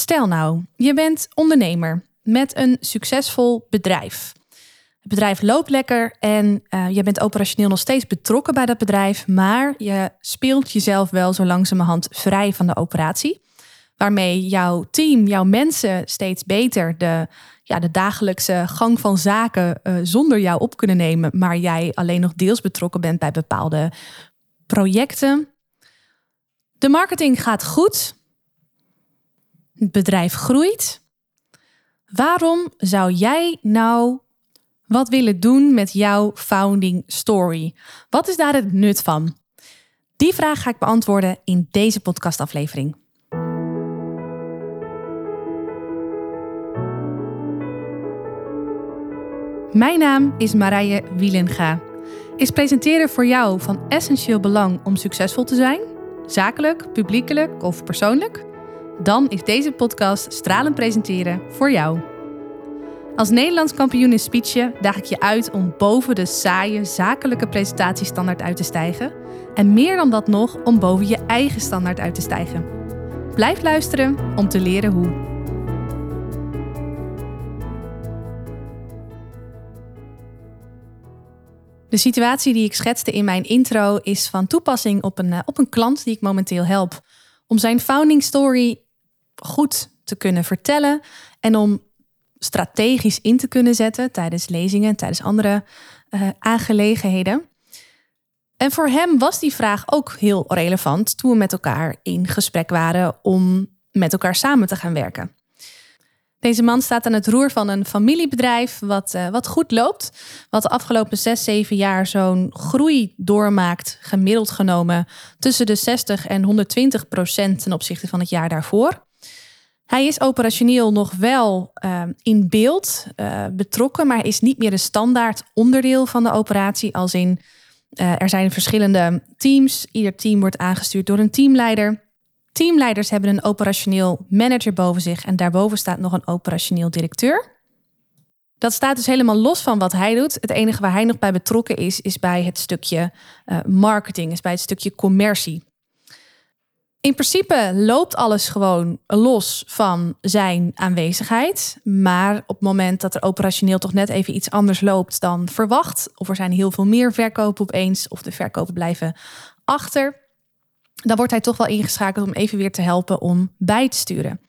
Stel nou, je bent ondernemer met een succesvol bedrijf. Het bedrijf loopt lekker en uh, je bent operationeel nog steeds betrokken bij dat bedrijf, maar je speelt jezelf wel zo langzamerhand vrij van de operatie. Waarmee jouw team, jouw mensen steeds beter de, ja, de dagelijkse gang van zaken uh, zonder jou op kunnen nemen, maar jij alleen nog deels betrokken bent bij bepaalde projecten. De marketing gaat goed. Het bedrijf groeit. Waarom zou jij nou wat willen doen met jouw founding story? Wat is daar het nut van? Die vraag ga ik beantwoorden in deze podcastaflevering. Mijn naam is Marije Wielenga. Is presenteren voor jou van essentieel belang om succesvol te zijn? Zakelijk, publiekelijk of persoonlijk? Dan is deze podcast Stralend Presenteren voor jou. Als Nederlands kampioen in speechen daag ik je uit om boven de saaie zakelijke presentatiestandaard uit te stijgen. En meer dan dat nog, om boven je eigen standaard uit te stijgen. Blijf luisteren om te leren hoe. De situatie die ik schetste in mijn intro is van toepassing op een, eh, op een klant die ik momenteel help. Om zijn founding story goed te kunnen vertellen en om strategisch in te kunnen zetten tijdens lezingen, tijdens andere uh, aangelegenheden. En voor hem was die vraag ook heel relevant toen we met elkaar in gesprek waren om met elkaar samen te gaan werken. Deze man staat aan het roer van een familiebedrijf wat, uh, wat goed loopt. Wat de afgelopen 6, 7 jaar zo'n groei doormaakt, gemiddeld genomen, tussen de 60 en 120 procent ten opzichte van het jaar daarvoor. Hij is operationeel nog wel uh, in beeld uh, betrokken, maar is niet meer een standaard onderdeel van de operatie. Als in er zijn verschillende teams. Ieder team wordt aangestuurd door een teamleider. Teamleiders hebben een operationeel manager boven zich en daarboven staat nog een operationeel directeur. Dat staat dus helemaal los van wat hij doet. Het enige waar hij nog bij betrokken is, is bij het stukje uh, marketing, is bij het stukje commercie. In principe loopt alles gewoon los van zijn aanwezigheid. Maar op het moment dat er operationeel toch net even iets anders loopt dan verwacht, of er zijn heel veel meer verkopen opeens, of de verkopen blijven achter, dan wordt hij toch wel ingeschakeld om even weer te helpen om bij te sturen.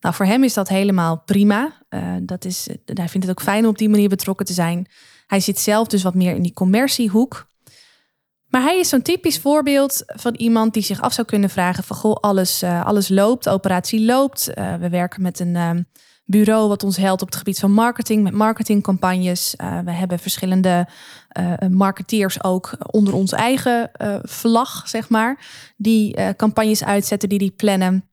Nou, voor hem is dat helemaal prima. Uh, dat is, hij vindt het ook fijn om op die manier betrokken te zijn. Hij zit zelf dus wat meer in die commerciehoek. Maar hij is zo'n typisch voorbeeld van iemand die zich af zou kunnen vragen: van goh, alles, uh, alles loopt, de operatie loopt. Uh, we werken met een uh, bureau wat ons helpt op het gebied van marketing, met marketingcampagnes. we hebben verschillende marketeers ook onder ons eigen vlag, zeg maar, die campagnes uitzetten, die die plannen.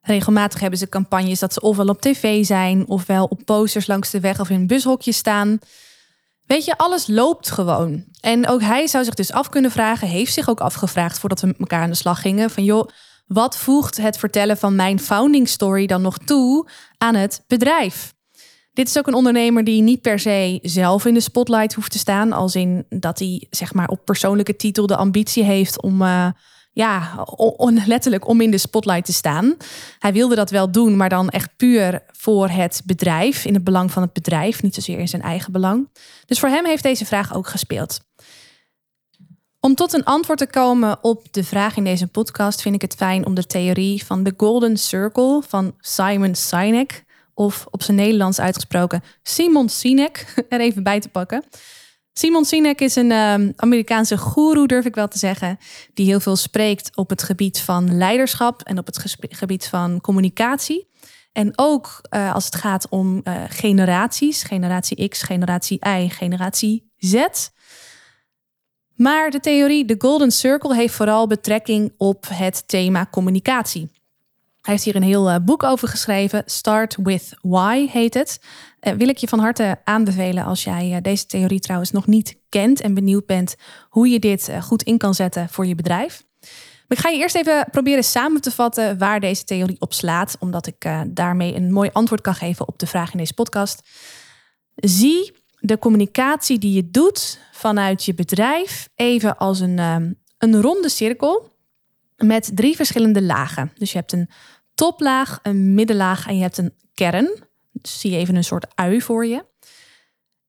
Regelmatig hebben ze campagnes dat ze ofwel op tv zijn, ofwel op posters langs de weg of in bushokjes staan. Weet je, alles loopt gewoon. En ook hij zou zich dus af kunnen vragen, heeft zich ook afgevraagd voordat we elkaar aan de slag gingen, van joh, wat voegt het vertellen van mijn founding story dan nog toe aan het bedrijf? Dit is ook een ondernemer die niet per se zelf in de spotlight hoeft te staan, als in dat hij zeg maar op persoonlijke titel de ambitie heeft om uh, ja, letterlijk om in de spotlight te staan. Hij wilde dat wel doen, maar dan echt puur voor het bedrijf, in het belang van het bedrijf, niet zozeer in zijn eigen belang. Dus voor hem heeft deze vraag ook gespeeld. Om tot een antwoord te komen op de vraag in deze podcast vind ik het fijn om de theorie van de Golden Circle van Simon Sinek, of op zijn Nederlands uitgesproken Simon Sinek, er even bij te pakken. Simon Sinek is een uh, Amerikaanse goeroe, durf ik wel te zeggen, die heel veel spreekt op het gebied van leiderschap en op het gebied van communicatie. En ook uh, als het gaat om uh, generaties, generatie X, generatie Y, generatie Z. Maar de theorie, de Golden Circle, heeft vooral betrekking op het thema communicatie. Hij heeft hier een heel uh, boek over geschreven. Start with Why heet het. Uh, wil ik je van harte aanbevelen als jij uh, deze theorie trouwens nog niet kent en benieuwd bent hoe je dit goed in kan zetten voor je bedrijf. Maar ik ga je eerst even proberen samen te vatten waar deze theorie op slaat, omdat ik daarmee een mooi antwoord kan geven op de vraag in deze podcast. Zie de communicatie die je doet vanuit je bedrijf even als een, um, een ronde cirkel met drie verschillende lagen. Dus je hebt een toplaag, een middenlaag en je hebt een kern. Zie even een soort ui voor je.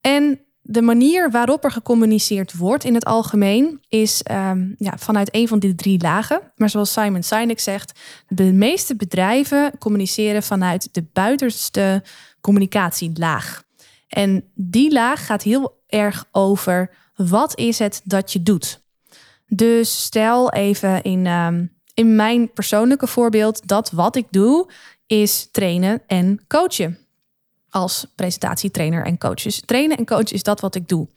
En de manier waarop er gecommuniceerd wordt in het algemeen is um, ja, vanuit een van die drie lagen. Maar zoals Simon Sinek zegt, de meeste bedrijven communiceren vanuit de buitenste communicatielaag. En die laag gaat heel erg over wat is het dat je doet. Dus stel even in, um, in mijn persoonlijke voorbeeld dat wat ik doe is trainen en coachen als presentatietrainer en coach. Dus trainen en coachen is dat wat ik doe.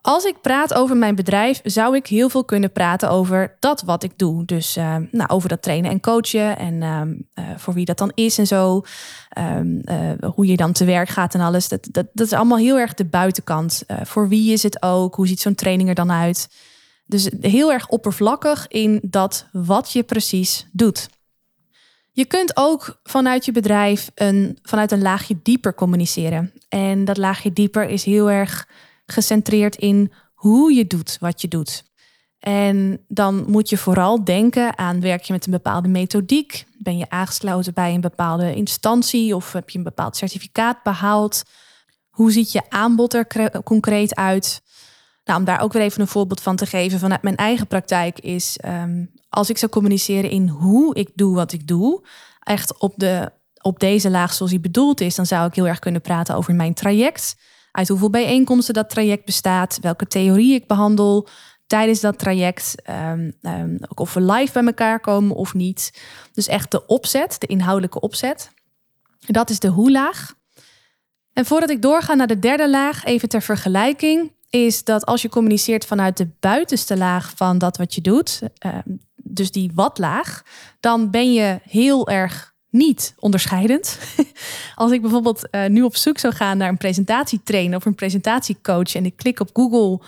Als ik praat over mijn bedrijf, zou ik heel veel kunnen praten over dat wat ik doe. Dus uh, nou, over dat trainen en coachen en uh, uh, voor wie dat dan is en zo. Ehm, hoe je dan te werk gaat en alles. Dat, dat, dat is allemaal heel erg de buitenkant. voor wie is het ook? Hoe ziet zo'n training er dan uit? Dus heel erg oppervlakkig in dat wat je precies doet. Je kunt ook vanuit je bedrijf een, vanuit een laagje dieper communiceren. En dat laagje dieper is heel erg gecentreerd in hoe je doet wat je doet. En dan moet je vooral denken aan werk je met een bepaalde methodiek? Ben je aangesloten bij een bepaalde instantie of heb je een bepaald certificaat behaald? Hoe ziet je aanbod er concreet uit? Nou, om daar ook weer even een voorbeeld van te geven vanuit mijn eigen praktijk is ehm, als ik zou communiceren in hoe ik doe wat ik doe, echt op, de, op deze laag zoals die bedoeld is, dan zou ik heel erg kunnen praten over mijn traject. Uit hoeveel bijeenkomsten dat traject bestaat, welke theorie ik behandel tijdens dat traject, um, um, of we live bij elkaar komen of niet. Dus echt de opzet, de inhoudelijke opzet. Dat is de hoe-laag. En voordat ik doorga naar de derde laag, even ter vergelijking, is dat als je communiceert vanuit de buitenste laag van dat wat je doet, ehm, dus die wat-laag, dan ben je heel erg niet onderscheidend. Als ik bijvoorbeeld uh, nu op zoek zou gaan naar een presentatietrainer of een presentatiecoach en ik klik op Google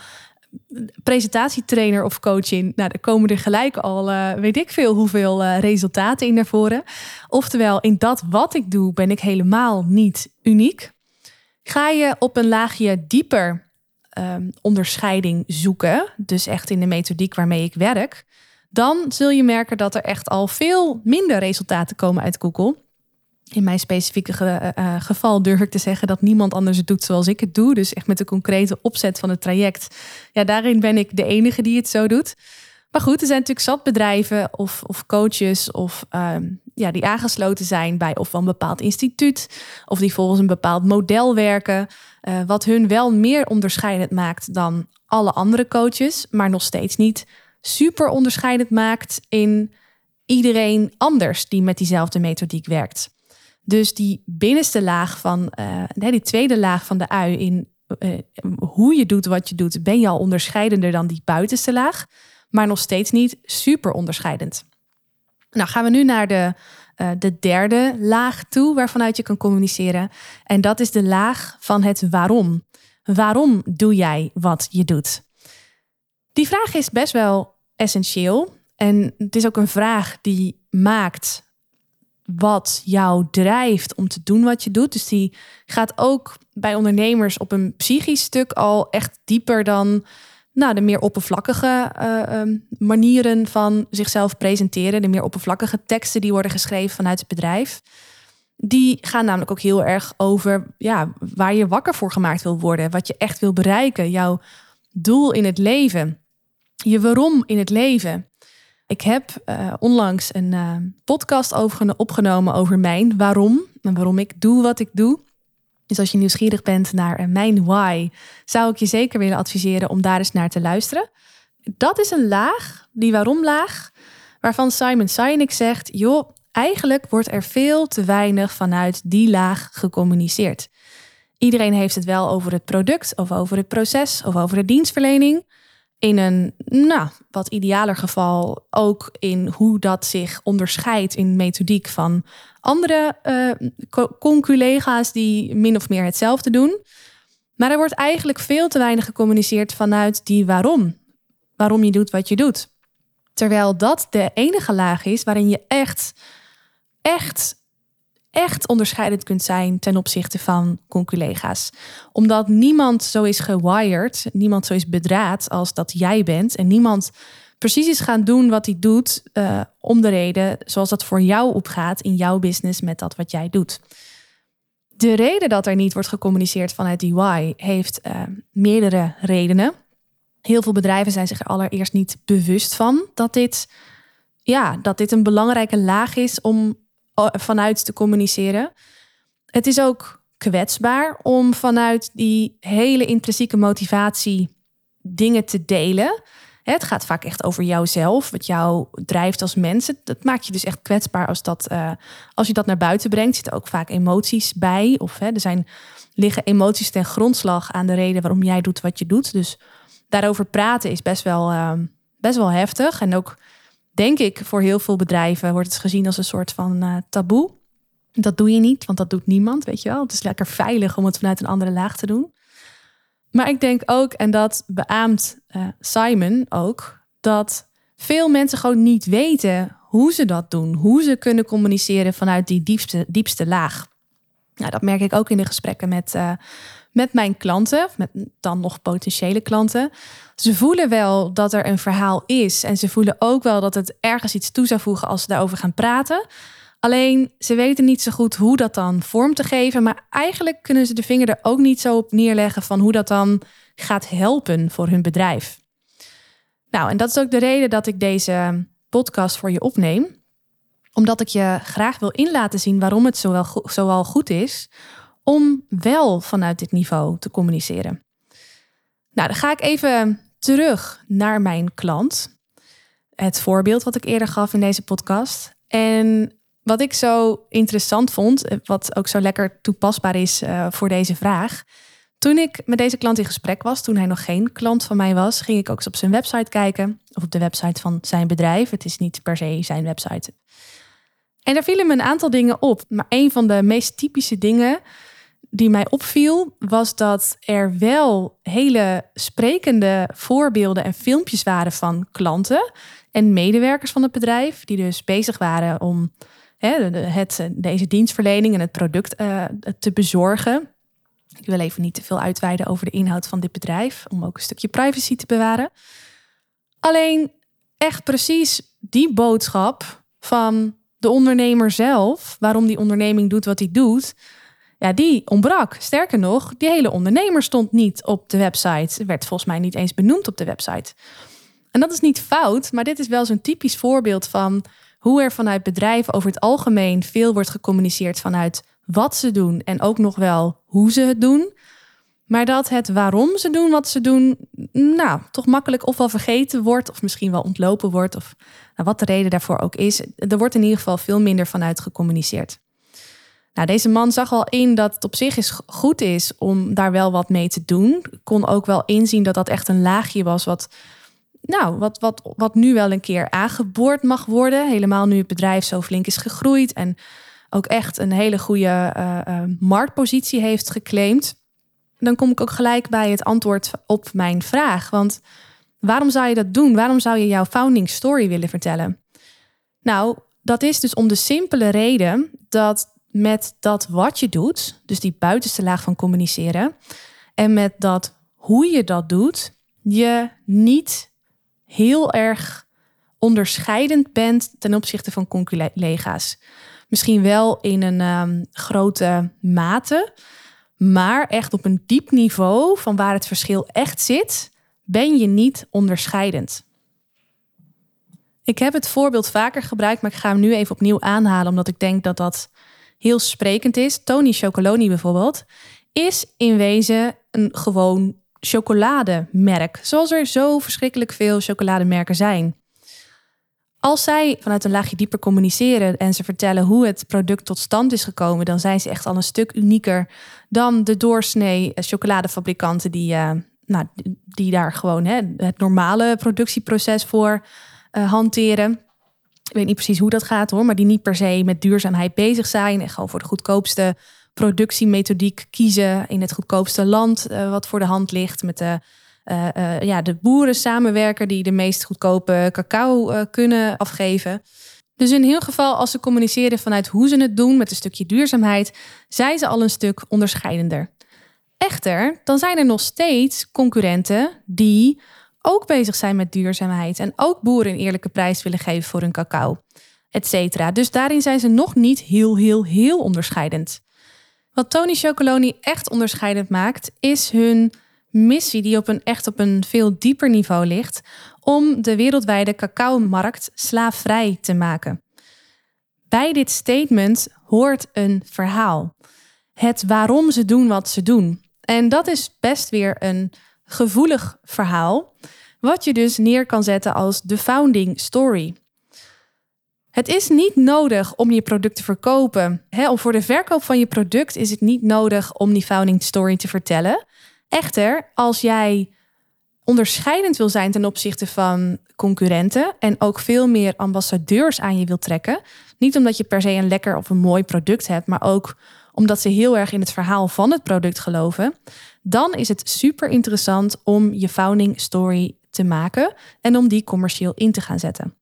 presentatietrainer of coaching, nou, dan komen er gelijk al, uh, weet ik veel, hoeveel resultaten in naar voren. Oftewel, in dat wat ik doe, ben ik helemaal niet uniek. Ga je op een laagje dieper um, onderscheiding zoeken, dus echt in de methodiek waarmee ik werk, dan zul je merken dat er echt al veel minder resultaten komen uit Google. In mijn specifieke uh, geval durf ik te zeggen dat niemand anders het doet zoals ik het doe. Dus echt met de concrete opzet van het traject. Ja, daarin ben ik de enige die het zo doet. Maar goed, er zijn natuurlijk zat bedrijven of, of coaches of ehm, ja, die aangesloten zijn bij of een bepaald instituut of die volgens een bepaald model werken, uh, wat hun wel meer onderscheidend maakt dan alle andere coaches, maar nog steeds niet super onderscheidend maakt in iedereen anders die met diezelfde methodiek werkt. Dus die binnenste laag van, uh, die tweede laag van de ui in uh, hoe je doet wat je doet, ben je al onderscheidender dan die buitenste laag maar nog steeds niet super onderscheidend. Nou gaan we nu naar de, uh, de derde laag toe waarvanuit je kan communiceren. En dat is de laag van het waarom. Waarom doe jij wat je doet? Die vraag is best wel essentieel. En het is ook een vraag die maakt wat jou drijft om te doen wat je doet. Dus die gaat ook bij ondernemers op een psychisch stuk al echt dieper dan nou, de meer oppervlakkige uh, um, manieren van zichzelf presenteren, de meer oppervlakkige teksten die worden geschreven vanuit het bedrijf. Die gaan namelijk ook heel erg over ja, waar je wakker voor gemaakt wil worden, wat je echt wil bereiken, jouw doel in het leven, je waarom in het leven. Ik heb uh, onlangs een uh, podcast over, opgenomen over mijn waarom en waarom ik doe wat ik doe. Dus als je nieuwsgierig bent naar eh, mijn why, zou ik je zeker willen adviseren om daar eens naar te luisteren. Dat is een laag, die waarom laag, waarvan Simon Sinek zegt: joh, eigenlijk wordt er veel te weinig vanuit die laag gecommuniceerd. Iedereen heeft het wel over het product of over het proces of over de dienstverlening in een nou, wat idealer geval ook in hoe dat zich onderscheidt in methodiek van andere uh, conculega's die min of meer hetzelfde doen. Maar er wordt eigenlijk veel te weinig gecommuniceerd vanuit die waarom. Waarom je doet wat je doet. Terwijl dat de enige laag is waarin je echt, echt echt onderscheidend kunt zijn ten opzichte van conculega's. Omdat niemand zo is gewired, niemand zo is bedraad als dat jij bent. En niemand precies is gaan doen wat hij doet uh, om de reden zoals dat voor jou opgaat in jouw business met dat wat jij doet. De reden dat er niet wordt gecommuniceerd vanuit why heeft uh, meerdere redenen. Heel veel bedrijven zijn zich er allereerst niet bewust van dat dit, ja, dat dit een belangrijke laag is om vanuit te communiceren. Het is ook kwetsbaar om vanuit die hele intrinsieke motivatie dingen te delen. Het gaat vaak echt over jouzelf, wat jou drijft als mens. Dat maakt je dus echt kwetsbaar als, dat, uh, als je dat naar buiten brengt. Zitten ook vaak emoties bij. Of hè, er zijn, liggen emoties ten grondslag aan de reden waarom jij doet wat je doet. Dus daarover praten is best wel, uh, best wel heftig. En ook, denk ik, voor heel veel bedrijven wordt het gezien als een soort van uh, taboe. Dat doe je niet, want dat doet niemand, weet je wel. Het is lekker veilig om het vanuit een andere laag te doen. Maar ik denk ook, en dat beaamt uh, Simon ook, dat veel mensen gewoon niet weten hoe ze dat doen. Hoe ze kunnen communiceren vanuit die diepste, diepste laag. Nou, dat merk ik ook in de gesprekken met, uh, met mijn klanten, met dan nog potentiële klanten. Ze voelen wel dat er een verhaal is. En ze voelen ook wel dat het ergens iets toe zou voegen als ze daarover gaan praten. Alleen ze weten niet zo goed hoe dat dan vorm te geven. Maar eigenlijk kunnen ze de vinger er ook niet zo op neerleggen van hoe dat dan gaat helpen voor hun bedrijf. Nou, en dat is ook de reden dat ik deze podcast voor je opneem. Omdat ik je graag wil in laten zien waarom het zowel, zowel goed is om wel vanuit dit niveau te communiceren. Nou, dan ga ik even terug naar mijn klant. Het voorbeeld wat ik eerder gaf in deze podcast. En wat ik zo interessant vond, eh, wat ook zo lekker toepasbaar is uh, voor deze vraag. Toen ik met deze klant in gesprek was, toen hij nog geen klant van mij was, ging ik ook eens op zijn website kijken. Of op de website van zijn bedrijf. Het is niet per se zijn website. En daar vielen me een aantal dingen op. Maar een van de meest typische dingen die mij opviel, was dat er wel hele sprekende voorbeelden en filmpjes waren van klanten en medewerkers van het bedrijf, die dus bezig waren om het, deze dienstverlening en het product uh, te bezorgen. Ik wil even niet te veel uitweiden over de inhoud van dit bedrijf, om ook een stukje privacy te bewaren. Alleen echt precies die boodschap van de ondernemer zelf, waarom die onderneming doet wat hij doet, ja, die ontbrak. Sterker nog, die hele ondernemer stond niet op de website. Werd volgens mij niet eens benoemd op de website. En dat is niet fout, maar dit is wel zo'n typisch voorbeeld van hoe er vanuit bedrijven over het algemeen veel wordt gecommuniceerd vanuit wat ze doen en ook nog wel hoe ze het doen. Maar dat het waarom ze doen wat ze doen, nou, toch makkelijk ofwel vergeten wordt, of misschien wel ontlopen wordt, of nou, wat de reden daarvoor ook is. Er wordt in ieder geval veel minder vanuit gecommuniceerd. Nou, deze man zag al in dat het op zich is goed is om daar wel wat mee te doen. Kon ook wel inzien dat dat echt een laagje was wat nou, wat, wat, wat nu wel een keer aangeboord mag worden. Helemaal nu het bedrijf zo flink is gegroeid en ook echt een hele goede uh, marktpositie heeft geclaimd. Dan kom ik ook gelijk bij het antwoord op mijn vraag. Want waarom zou je dat doen? Waarom zou je jouw founding story willen vertellen? Nou, dat is dus om de simpele reden dat met dat wat je doet, dus die buitenste laag van communiceren, en met dat hoe je dat doet, je niet heel erg onderscheidend bent ten opzichte van conculega's. Misschien wel in een um, grote mate, maar echt op een diep niveau van waar het verschil echt zit, ben je niet onderscheidend. Ik heb het voorbeeld vaker gebruikt, maar ik ga hem nu even opnieuw aanhalen, omdat ik denk dat dat heel sprekend is. Tony Chocoloni bijvoorbeeld is in wezen een gewoon chocolademerk. Zoals er zo verschrikkelijk veel chocolademerken zijn. Als zij vanuit een laagje dieper communiceren en ze vertellen hoe het product tot stand is gekomen, dan zijn ze echt al een stuk unieker dan de doorsnee chocoladefabrikanten die, uh, nou, die daar gewoon hè, het normale productieproces voor uh, hanteren. Ik weet niet precies hoe dat gaat hoor, maar die niet per se met duurzaamheid bezig zijn en gewoon voor de goedkoopste productiemethodiek kiezen in het goedkoopste land uh, wat voor de hand ligt. Met de, uh, uh, ja, de boeren samenwerken die de meest goedkope cacao kunnen afgeven. Dus in heel geval, als ze communiceren vanuit hoe ze het doen met een stukje duurzaamheid, zijn ze al een stuk onderscheidender. Echter, dan zijn er nog steeds concurrenten die ook bezig zijn met duurzaamheid en ook boeren een eerlijke prijs willen geven voor hun cacao, et cetera. Dus daarin zijn ze nog niet heel, heel, heel onderscheidend. Wat Tony Chocoloni echt onderscheidend maakt, is hun missie die op een echt op een veel dieper niveau ligt om de wereldwijde cacao-markt slaafvrij te maken. Bij dit statement hoort een verhaal. Het waarom ze doen wat ze doen. En dat is best weer een gevoelig verhaal, wat je dus neer kan zetten als de founding story. Het is niet nodig om je product te verkopen. He, voor de verkoop van je product is het niet nodig om die founding story te vertellen. Echter, als jij onderscheidend wil zijn ten opzichte van concurrenten en ook veel meer ambassadeurs aan je wil trekken, niet omdat je per se een lekker of een mooi product hebt, maar ook omdat ze heel erg in het verhaal van het product geloven, dan is het super interessant om je founding story te maken en om die commercieel in te gaan zetten.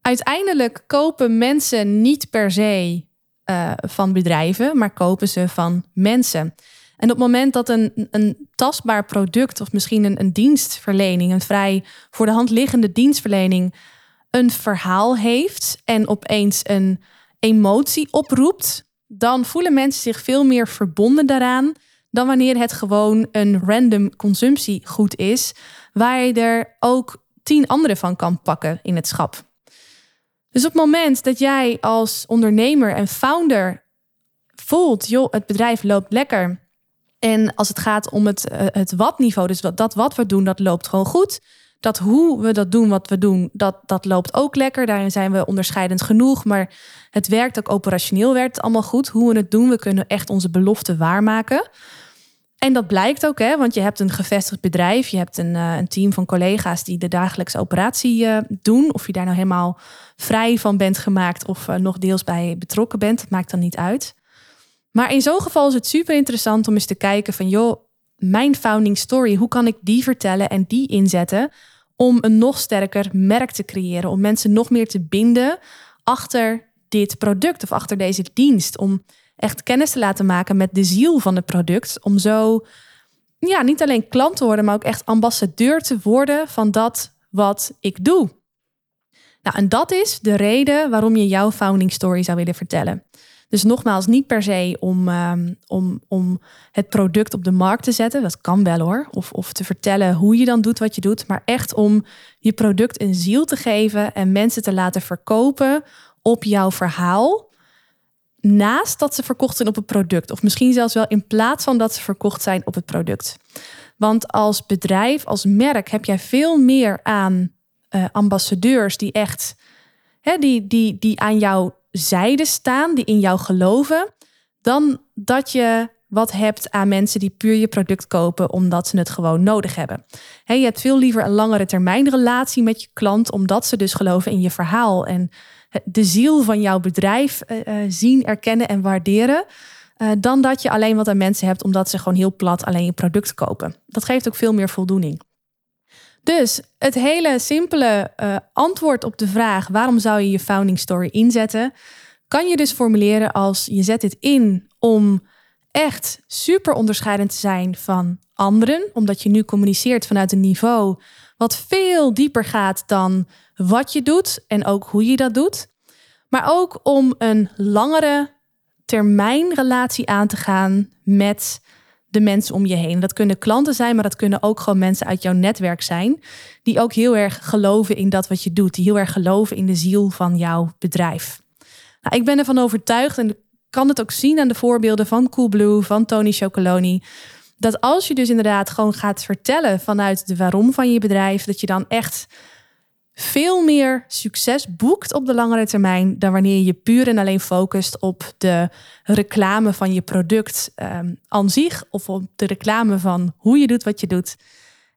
Uiteindelijk kopen mensen niet per se uh, van bedrijven, maar kopen ze van mensen. En op het moment dat een, een tastbaar product of misschien een, een dienstverlening, een vrij voor de hand liggende dienstverlening, een verhaal heeft en opeens een emotie oproept, dan voelen mensen zich veel meer verbonden daaraan dan wanneer het gewoon een random consumptiegoed is, waar je er ook tien andere van kan pakken in het schap. Dus op het moment dat jij als ondernemer en founder voelt, joh, het bedrijf loopt lekker. En als het gaat om het, eh, het wat-niveau, dus dat wat we doen, dat loopt gewoon goed. Dat hoe we dat doen, wat we doen, dat, dat loopt ook lekker. Daarin zijn we onderscheidend genoeg. Maar het werkt ook operationeel, werkt allemaal goed. Hoe we het doen, we kunnen echt onze belofte waarmaken. En dat blijkt ook, hè, want je hebt een gevestigd bedrijf, je hebt een, uh, een team van collega's die de dagelijkse operatie uh, doen. Of je daar nou helemaal vrij van bent gemaakt of uh, nog deels bij betrokken bent, maakt dan niet uit. Maar in zo'n geval is het super interessant om eens te kijken van, joh, mijn founding story, hoe kan ik die vertellen en die inzetten om een nog sterker merk te creëren, om mensen nog meer te binden achter dit product of achter deze dienst, om echt kennis te laten maken met de ziel van het product. Om zo ja, niet alleen klant te worden, maar ook echt ambassadeur te worden van dat wat ik doe. Nou, en dat is de reden waarom je jouw founding story zou willen vertellen. Dus nogmaals, niet per se om, um, om, om het product op de markt te zetten. Dat kan wel hoor. Of, of te vertellen hoe je dan doet wat je doet. Maar echt om je product een ziel te geven en mensen te laten verkopen op jouw verhaal naast dat ze verkocht zijn op het product. Of misschien zelfs wel in plaats van dat ze verkocht zijn op het product. Want als bedrijf, als merk, heb jij veel meer aan uh, ambassadeurs die echt hè, die, die, die aan jouw zijde staan, die in jou geloven, dan dat je wat hebt aan mensen die puur je product kopen omdat ze het gewoon nodig hebben. He, je hebt veel liever een langere termijn relatie met je klant, omdat ze dus geloven in je verhaal en de ziel van jouw bedrijf uh, zien, erkennen en waarderen. Uh, dan dat je alleen wat aan mensen hebt omdat ze gewoon heel plat alleen je product kopen. Dat geeft ook veel meer voldoening. Dus het hele simpele uh, antwoord op de vraag waarom zou je je founding story inzetten, kan je dus formuleren als je zet dit in om echt super onderscheidend te zijn van anderen, omdat je nu communiceert vanuit een niveau wat veel dieper gaat dan wat je doet en ook hoe je dat doet. Maar ook om een langere termijn relatie aan te gaan met de mensen om je heen. Dat kunnen klanten zijn, maar dat kunnen ook gewoon mensen uit jouw netwerk zijn. Die ook heel erg geloven in dat wat je doet. Die heel erg geloven in de ziel van jouw bedrijf. Nou, ik ben ervan overtuigd en kan het ook zien aan de voorbeelden van Coolblue, van Tony Chocoloni. Dat als je dus inderdaad gewoon gaat vertellen vanuit de waarom van je bedrijf, dat je dan echt veel meer succes boekt op de langere termijn dan wanneer je puur en alleen focust op de reclame van je product um, aan zich of op de reclame van hoe je doet wat je doet.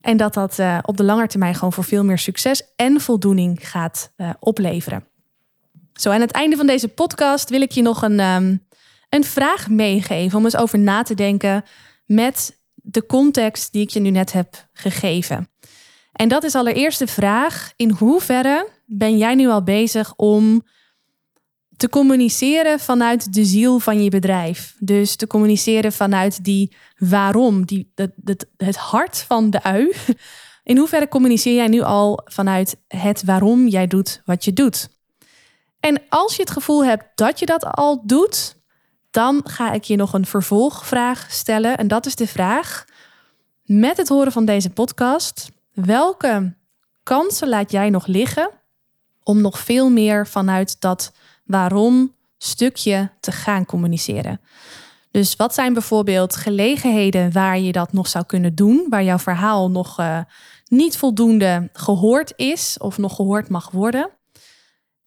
En dat dat uh, op de lange termijn gewoon voor veel meer succes en voldoening gaat uh, opleveren. Zo, aan het einde van deze podcast wil ik je nog een, um, een vraag meegeven om eens over na te denken met de context die ik je nu net heb gegeven. En dat is allereerst de vraag: in hoeverre ben jij nu al bezig om te communiceren vanuit de ziel van je bedrijf? Dus te communiceren vanuit die waarom, die, het, het hart van de ui. In hoeverre communiceer jij nu al vanuit het waarom jij doet wat je doet? En als je het gevoel hebt dat je dat al doet, dan ga ik je nog een vervolgvraag stellen. En dat is de vraag: met het horen van deze podcast, welke kansen laat jij nog liggen om nog veel meer vanuit dat waarom stukje te gaan communiceren? Dus wat zijn bijvoorbeeld gelegenheden waar je dat nog zou kunnen doen, waar jouw verhaal nog uh, niet voldoende gehoord is of nog gehoord mag worden?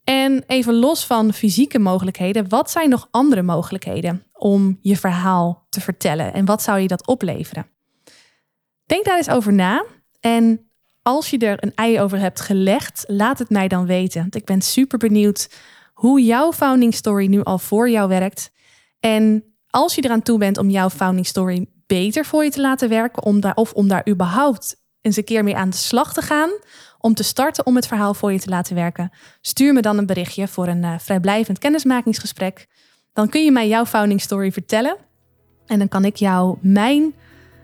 En even los van fysieke mogelijkheden, wat zijn nog andere mogelijkheden om je verhaal te vertellen en wat zou je dat opleveren? Denk daar eens over na en als je er een ei over hebt gelegd, laat het mij dan weten. Want ik ben super benieuwd hoe jouw founding story nu al voor jou werkt. En als je eraan toe bent om jouw founding story beter voor je te laten werken, om daar, of om daar überhaupt eens een keer mee aan de slag te gaan, om te starten om het verhaal voor je te laten werken, stuur me dan een berichtje voor een uh, vrijblijvend kennismakingsgesprek. Dan kun je mij jouw founding story vertellen. En dan kan ik jou mijn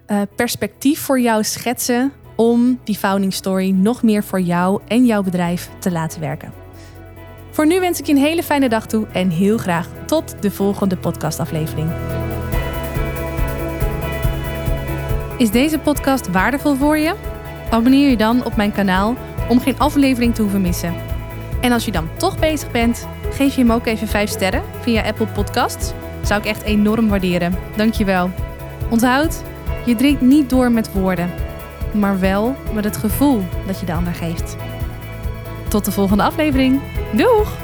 uh, perspectief voor jou schetsen om die founding story nog meer voor jou en jouw bedrijf te laten werken. Voor nu wens ik je een hele fijne dag toe en heel graag tot de volgende podcastaflevering. Is deze podcast waardevol voor je? Abonneer je dan op mijn kanaal om geen aflevering te hoeven missen. En als je dan toch bezig bent, geef je hem ook even 5 sterren via Apple Podcasts. Zou ik echt enorm waarderen. Dankjewel. Onthoud, je drinkt niet door met woorden, maar wel met het gevoel dat je de ander geeft. Tot de volgende aflevering. Doeg!